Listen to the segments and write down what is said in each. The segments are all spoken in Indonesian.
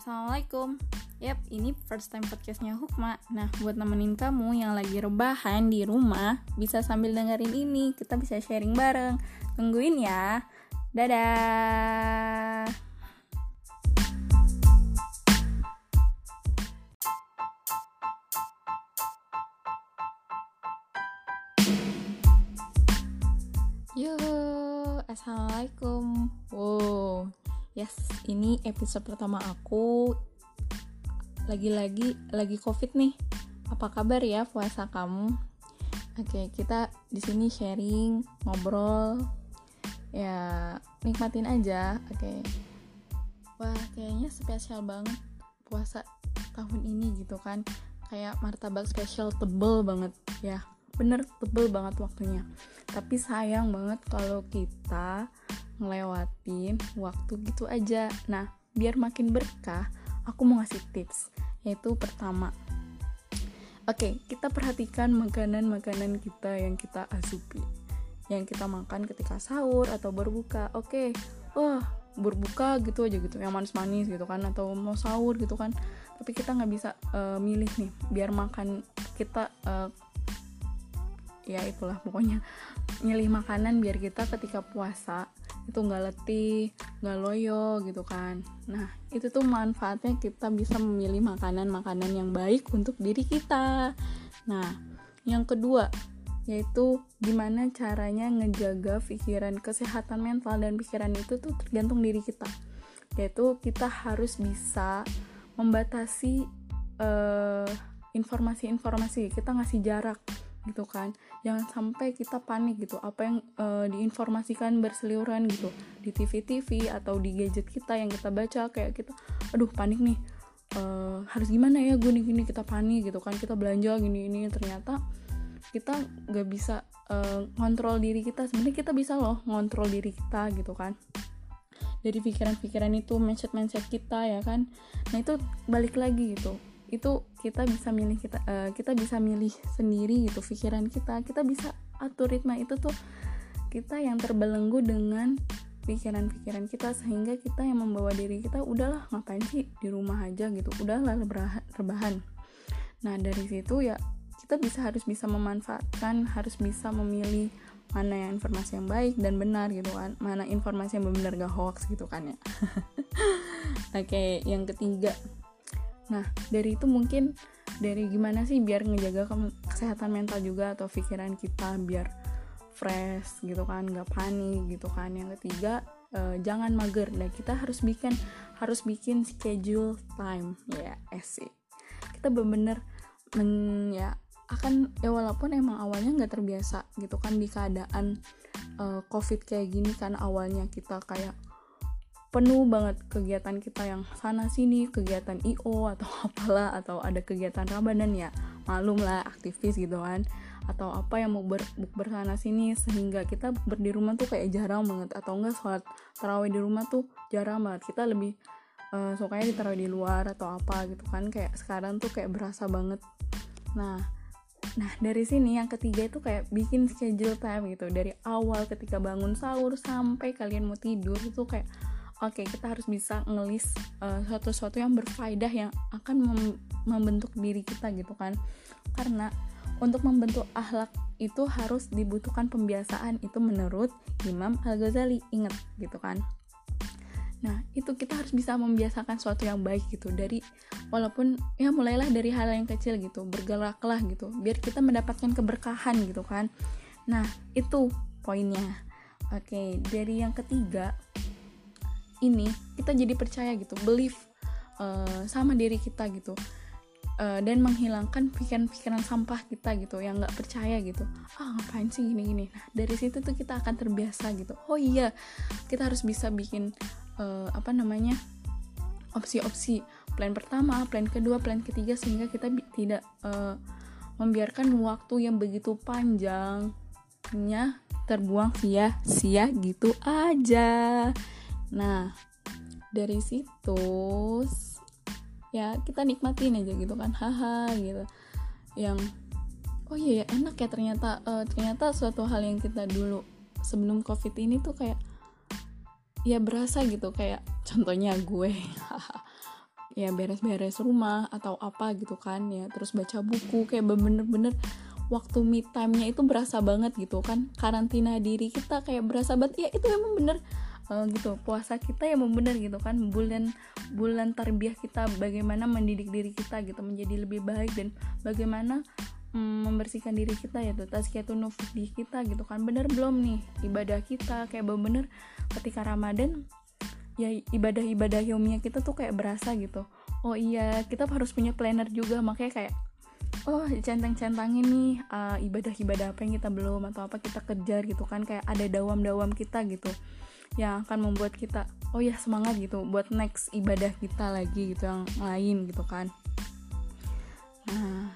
Assalamualaikum. Yap, ini first time podcastnya Hukma. Nah, buat nemenin kamu yang lagi rebahan di rumah Bisa sambil dengerin ini, kita bisa sharing bareng. Tungguin ya. Dadah. Yo, Assalamualaikum. Wow, yes, ini episode pertama aku. Lagi-lagi, lagi covid nih. Apa kabar ya puasa kamu? Oke, kita di sini sharing, ngobrol. Ya, nikmatin aja. Oke. Wah, kayaknya spesial banget puasa tahun ini gitu kan. Kayak martabak spesial tebel banget. Ya bener tebel banget waktunya. Tapi sayang banget kalau kita ngelewatin waktu gitu aja. Nah biar makin berkah aku mau ngasih tips. Yaitu pertama Oke, kita perhatikan makanan-makanan kita yang kita asupi. Yang kita makan ketika sahur atau berbuka. Oke, wah berbuka gitu aja gitu Yang manis-manis gitu kan Atau mau sahur gitu kan. Tapi kita nggak bisa uh, milih nih Biar makan kita uh, ya itulah. Pokoknya milih makanan biar kita ketika puasa itu nggak letih nggak loyo gitu kan. Nah itu tuh manfaatnya kita bisa memilih makanan-makanan yang baik untuk diri kita. Nah yang kedua yaitu gimana caranya ngejaga pikiran kesehatan mental dan pikiran itu tuh tergantung diri kita. Yaitu kita harus bisa membatasi uh, informasi-informasi kita ngasih jarak gitu kan. Jangan sampai kita panik gitu. Apa yang uh, diinformasikan berseliweran gitu. Di TV-TV atau di gadget kita yang kita baca kayak kita aduh panik nih. Uh, harus gimana ya gue nih gini kita panik gitu kan. Kita belanja gini ini. Ternyata kita nggak bisa uh, ngontrol diri kita. Sebenarnya kita bisa loh ngontrol diri kita gitu kan. Dari pikiran-pikiran itu mindset-mindset kita ya kan. Nah itu balik lagi gitu itu kita bisa milih kita uh, kita bisa milih sendiri gitu pikiran kita. Kita bisa atur ritme itu tuh kita yang terbelenggu dengan pikiran-pikiran kita sehingga kita yang membawa diri kita udahlah ngapain sih di rumah aja? gitu. Udahlah rebahan. Nah dari situ ya kita bisa harus bisa memanfaatkan harus bisa memilih mana yang informasi yang baik dan benar gitu kan. Mana informasi yang benar gak hoax gitu kan ya. Oke okay, yang ketiga Nah, dari itu mungkin dari gimana sih biar ngejaga kesehatan mental juga atau pikiran kita biar fresh gitu kan, nggak panik gitu kan. Yang ketiga, uh, jangan mager. Dan kita harus bikin harus bikin schedule time ya, yeah, sih. Kita bener-bener men ya akan ya walaupun emang awalnya nggak terbiasa gitu kan di keadaan uh, covid kayak gini kan awalnya kita kayak penuh banget kegiatan kita yang sana sini kegiatan IO atau apalah atau ada kegiatan Ramadan ya malum lah aktivis gitu kan. Atau apa yang mau ber, bersana sini sehingga kita ber di rumah tuh kayak jarang banget. Atau enggak sholat tarawih di rumah tuh jarang banget. Kita lebih uh, sukanya ditaruh di luar atau apa gitu kan. Kayak sekarang tuh kayak berasa banget. Nah Nah, dari sini yang ketiga itu kayak bikin schedule time gitu. Dari awal ketika bangun sahur sampai kalian mau tidur itu kayak oke kita harus bisa ngelis uh, sesuatu-sesuatu yang berfaedah yang akan mem membentuk diri kita gitu kan. Karena untuk membentuk akhlak itu harus dibutuhkan pembiasaan. Itu menurut Imam Al Ghazali inget gitu kan. Nah itu kita harus bisa membiasakan sesuatu yang baik gitu. Dari walaupun ya mulailah dari hal yang kecil gitu bergeraklah gitu biar kita mendapatkan keberkahan gitu kan. Nah itu poinnya. Oke dari yang ketiga ini kita jadi percaya gitu believe uh, sama diri kita gitu. Uh, dan menghilangkan pikiran-pikiran sampah kita gitu yang nggak percaya gitu. Ah ngapain sih gini-gini? Nah dari situ tuh kita akan terbiasa gitu. Oh iya kita harus bisa bikin uh, apa namanya opsi-opsi. Plan pertama plan kedua plan ketiga sehingga kita tidak uh, membiarkan waktu yang begitu panjangnya terbuang sia-sia gitu aja Nah, dari situ ya kita nikmatin aja gitu kan haha gitu. Yang oh iya ya enak ya ternyata uh, ternyata suatu hal yang kita dulu sebelum covid ini tuh kayak ya berasa gitu kayak contohnya gue ya beres-beres rumah atau apa gitu kan ya terus baca buku kayak bener-bener waktu me time-nya itu berasa banget gitu kan. Karantina diri kita kayak berasa banget ya itu emang bener uh, gitu. Puasa kita ya emang bener gitu kan. Bulan bulan terbiah kita bagaimana mendidik diri kita gitu menjadi lebih baik dan bagaimana mm, membersihkan diri kita ya tuh nufus di kita gitu kan. Bener belum nih ibadah kita? Kayak bener-bener ketika Ramadan ya ibadah-ibadah yomnya kita tuh kayak berasa gitu. Oh iya kita harus punya planner juga. Makanya kayak oh centang-centangin nih uh, ibadah-ibadah apa yang kita belum atau apa kita kejar gitu kan. Kayak ada dawam-dawam kita gitu yang akan membuat kita oh ya semangat gitu buat next ibadah kita lagi gitu yang lain gitu kan. Nah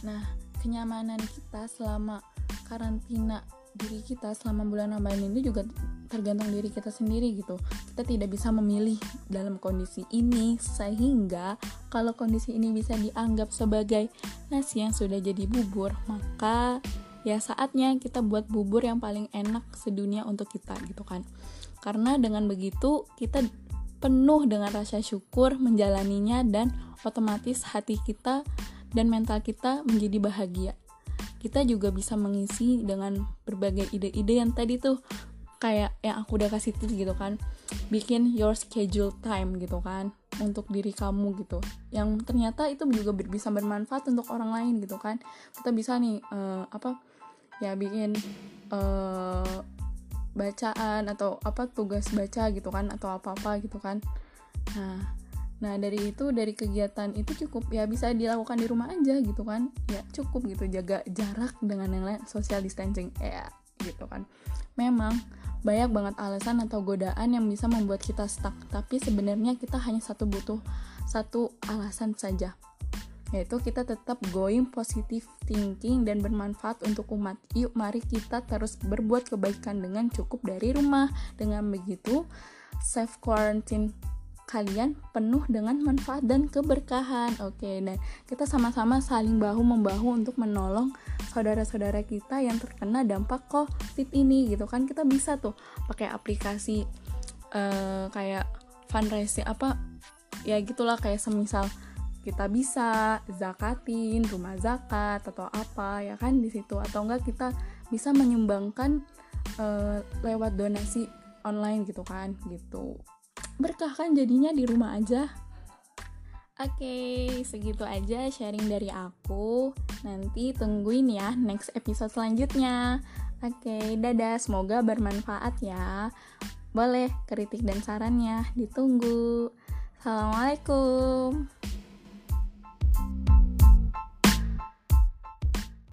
nah kenyamanan kita selama karantina diri kita selama bulan Ramadan ini juga tergantung diri kita sendiri gitu. Kita tidak bisa memilih dalam kondisi ini sehingga kalau kondisi ini bisa dianggap sebagai nasi yang sudah jadi bubur maka ya saatnya kita buat bubur yang paling enak sedunia untuk kita gitu kan. Karena dengan begitu kita penuh dengan rasa syukur menjalaninya dan otomatis hati kita dan mental kita menjadi bahagia. Kita juga bisa mengisi dengan berbagai ide-ide yang tadi tuh kayak yang aku udah kasih tips gitu kan. Bikin your schedule time gitu kan untuk diri kamu gitu. Yang ternyata itu juga bisa bermanfaat untuk orang lain gitu kan. Kita bisa nih uh, apa ya bikin uh, bacaan atau apa tugas baca gitu kan atau apa apa gitu kan. Nah Nah dari itu dari kegiatan itu cukup ya bisa dilakukan di rumah aja gitu kan. Ya cukup gitu jaga jarak dengan yang lain social distancing ya gitu kan. Memang banyak banget alasan atau godaan yang bisa membuat kita stuck tapi sebenarnya kita hanya satu butuh satu alasan saja yaitu kita tetap going positive thinking dan bermanfaat untuk umat. Yuk mari kita terus berbuat kebaikan dengan cukup dari rumah. Dengan begitu, self quarantine kalian penuh dengan manfaat dan keberkahan. Oke, dan kita sama-sama saling bahu membahu untuk menolong saudara-saudara kita yang terkena dampak COVID ini gitu kan. Kita bisa tuh pakai aplikasi uh, kayak fundraising apa ya gitulah kayak semisal kita bisa zakatin rumah zakat atau apa ya kan di situ atau enggak kita bisa menyumbangkan uh, lewat donasi online gitu kan gitu berkah kan jadinya di rumah aja Oke, okay, segitu aja sharing dari aku. Nanti tungguin ya next episode selanjutnya. Oke, okay, dadah. Semoga bermanfaat ya. Boleh kritik dan sarannya ditunggu. Assalamualaikum.